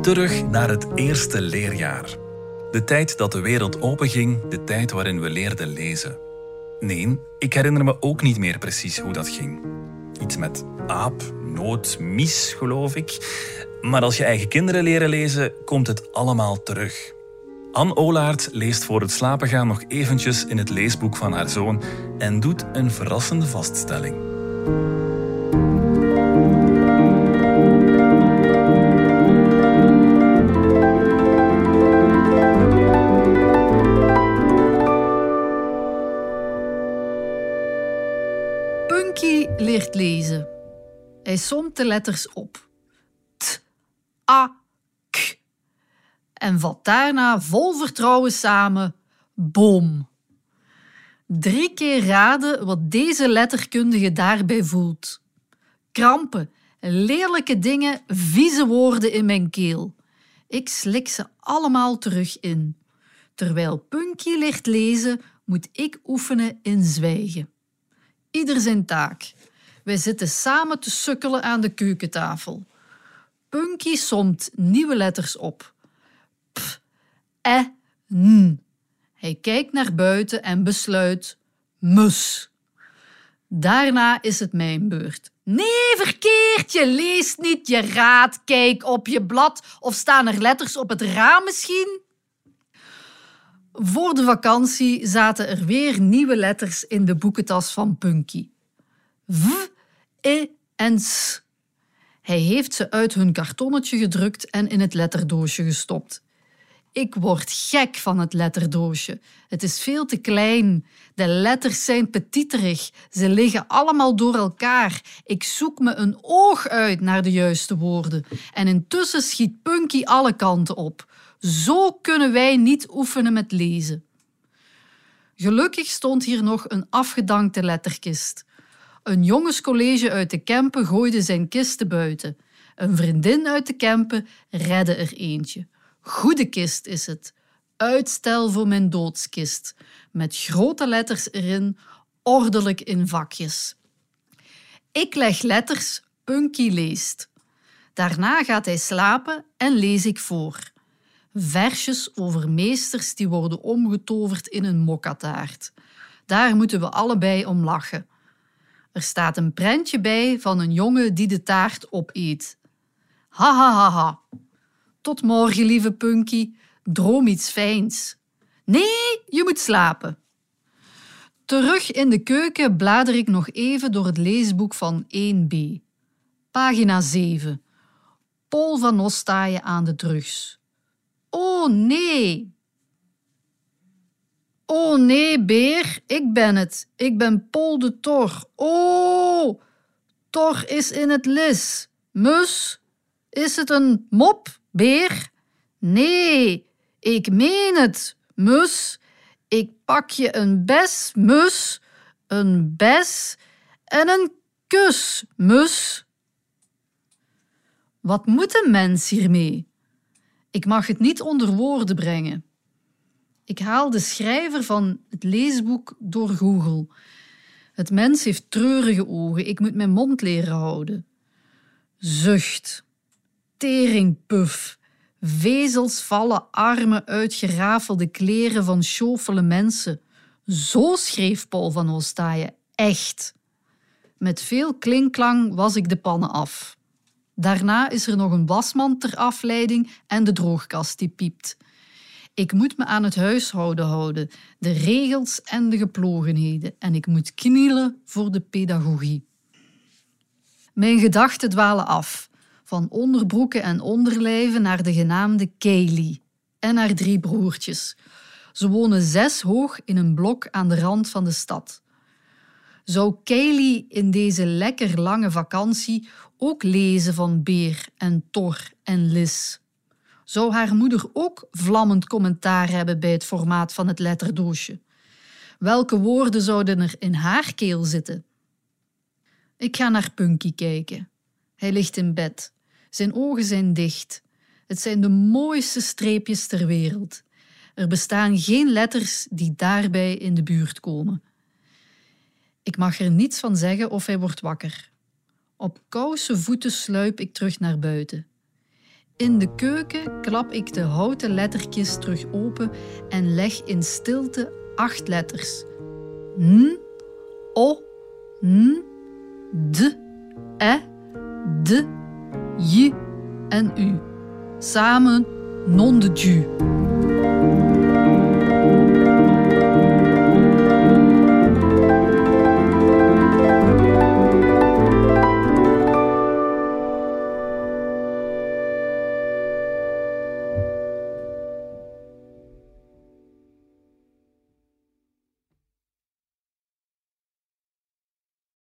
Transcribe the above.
Terug naar het eerste leerjaar. De tijd dat de wereld openging, de tijd waarin we leerden lezen. Nee, ik herinner me ook niet meer precies hoe dat ging. Iets met aap, noot, mis, geloof ik. Maar als je eigen kinderen leren lezen, komt het allemaal terug. Anne Olaert leest voor het slapen gaan nog eventjes in het leesboek van haar zoon en doet een verrassende vaststelling. Hij somt de letters op. T, A, K. En vat daarna vol vertrouwen samen boom. Drie keer raden wat deze letterkundige daarbij voelt. Krampen, lelijke dingen, vieze woorden in mijn keel. Ik slik ze allemaal terug in. Terwijl Punky ligt lezen, moet ik oefenen in zwijgen. Ieder zijn taak. Wij zitten samen te sukkelen aan de keukentafel. Punky somt nieuwe letters op. P, e, n. Hij kijkt naar buiten en besluit mus. Daarna is het mijn beurt. Nee, verkeerd, je leest niet, je raadt. Kijk op je blad of staan er letters op het raam misschien? Voor de vakantie zaten er weer nieuwe letters in de boekentas van Punky. V, E en S. Hij heeft ze uit hun kartonnetje gedrukt en in het letterdoosje gestopt. Ik word gek van het letterdoosje. Het is veel te klein. De letters zijn petiterig. Ze liggen allemaal door elkaar. Ik zoek me een oog uit naar de juiste woorden. En intussen schiet Punky alle kanten op. Zo kunnen wij niet oefenen met lezen. Gelukkig stond hier nog een afgedankte letterkist. Een jongenscollege uit de Kempen gooide zijn kisten buiten. Een vriendin uit de Kempen redde er eentje. Goede kist is het. Uitstel voor mijn doodskist. Met grote letters erin, ordelijk in vakjes. Ik leg letters, Punky leest. Daarna gaat hij slapen en lees ik voor. Versjes over meesters die worden omgetoverd in een mokkataart. Daar moeten we allebei om lachen. Er staat een prentje bij van een jongen die de taart opeet. Ha ha ha ha. Tot morgen, lieve Punky. Droom iets fijns. Nee, je moet slapen. Terug in de keuken blader ik nog even door het leesboek van 1b. Pagina 7. Paul van Ostaaien aan de drugs. Oh nee! Oh nee, beer, ik ben het. Ik ben Paul de Tor. Oh, Tor is in het lis. Mus, is het een mop, beer? Nee, ik meen het, mus. Ik pak je een bes, mus, een bes en een kus, mus. Wat moet een mens hiermee? Ik mag het niet onder woorden brengen. Ik haal de schrijver van het leesboek door Google. Het mens heeft treurige ogen. Ik moet mijn mond leren houden. Zucht. Teringpuf. Vezels vallen armen uit gerafelde kleren van schofele mensen. Zo schreef Paul van Ostaaien echt. Met veel klinklang was ik de pannen af. Daarna is er nog een wasman ter afleiding en de droogkast die piept. Ik moet me aan het huishouden houden, de regels en de geplogenheden, en ik moet knielen voor de pedagogie. Mijn gedachten dwalen af, van onderbroeken en onderlijven naar de genaamde Kaylee en haar drie broertjes. Ze wonen zes hoog in een blok aan de rand van de stad. Zou Kaylee in deze lekker lange vakantie ook lezen van Beer en Tor en Lis? Zou haar moeder ook vlammend commentaar hebben bij het formaat van het letterdoosje? Welke woorden zouden er in haar keel zitten? Ik ga naar Punky kijken. Hij ligt in bed. Zijn ogen zijn dicht. Het zijn de mooiste streepjes ter wereld. Er bestaan geen letters die daarbij in de buurt komen. Ik mag er niets van zeggen of hij wordt wakker. Op koude voeten sluip ik terug naar buiten. In de keuken klap ik de houten lettertjes terug open en leg in stilte acht letters. N, O, N, D, E, D, J en U. Samen non de.